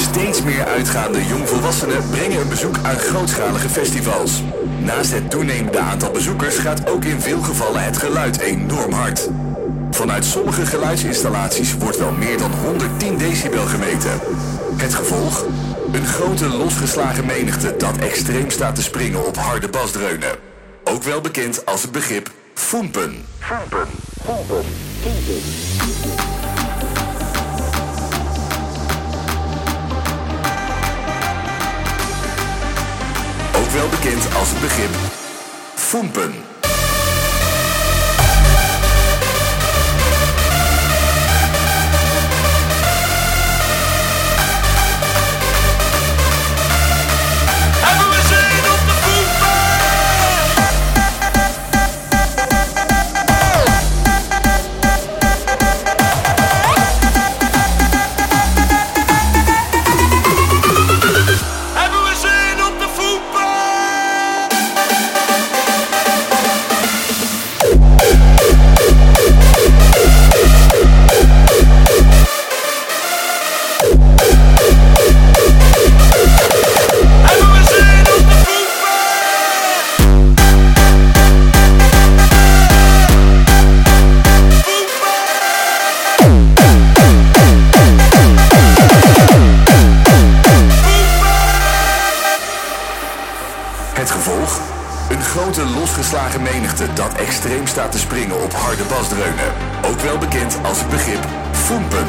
Steeds meer uitgaande jongvolwassenen brengen een bezoek aan grootschalige festivals. Naast het toenemende aantal bezoekers gaat ook in veel gevallen het geluid enorm hard. Vanuit sommige geluidsinstallaties wordt wel meer dan 110 decibel gemeten. Het gevolg? Een grote losgeslagen menigte dat extreem staat te springen op harde basdreunen. Ook wel bekend als het begrip foempen. Als het begrip foempen. Het gevolg? Een grote losgeslagen menigte dat extreem staat te springen op harde basdreunen. Ook wel bekend als het begrip foempen.